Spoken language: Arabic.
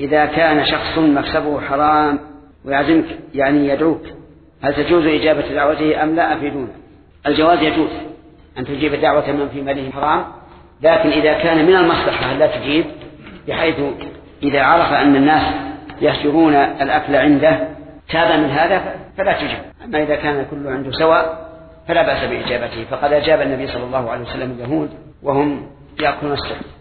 إذا كان شخص مكسبه حرام ويعزمك يعني يدعوك هل تجوز إجابة دعوته أم لا؟ أفيدونا. الجواز يجوز أن تجيب دعوة من في ماله حرام لكن إذا كان من المصلحة لا تجيب بحيث إذا عرف أن الناس يهجرون الأكل عنده تاب من هذا فلا تجيب. أما إذا كان كل عنده سواء فلا بأس بإجابته. فقد أجاب النبي صلى الله عليه وسلم اليهود وهم يأكلون السبت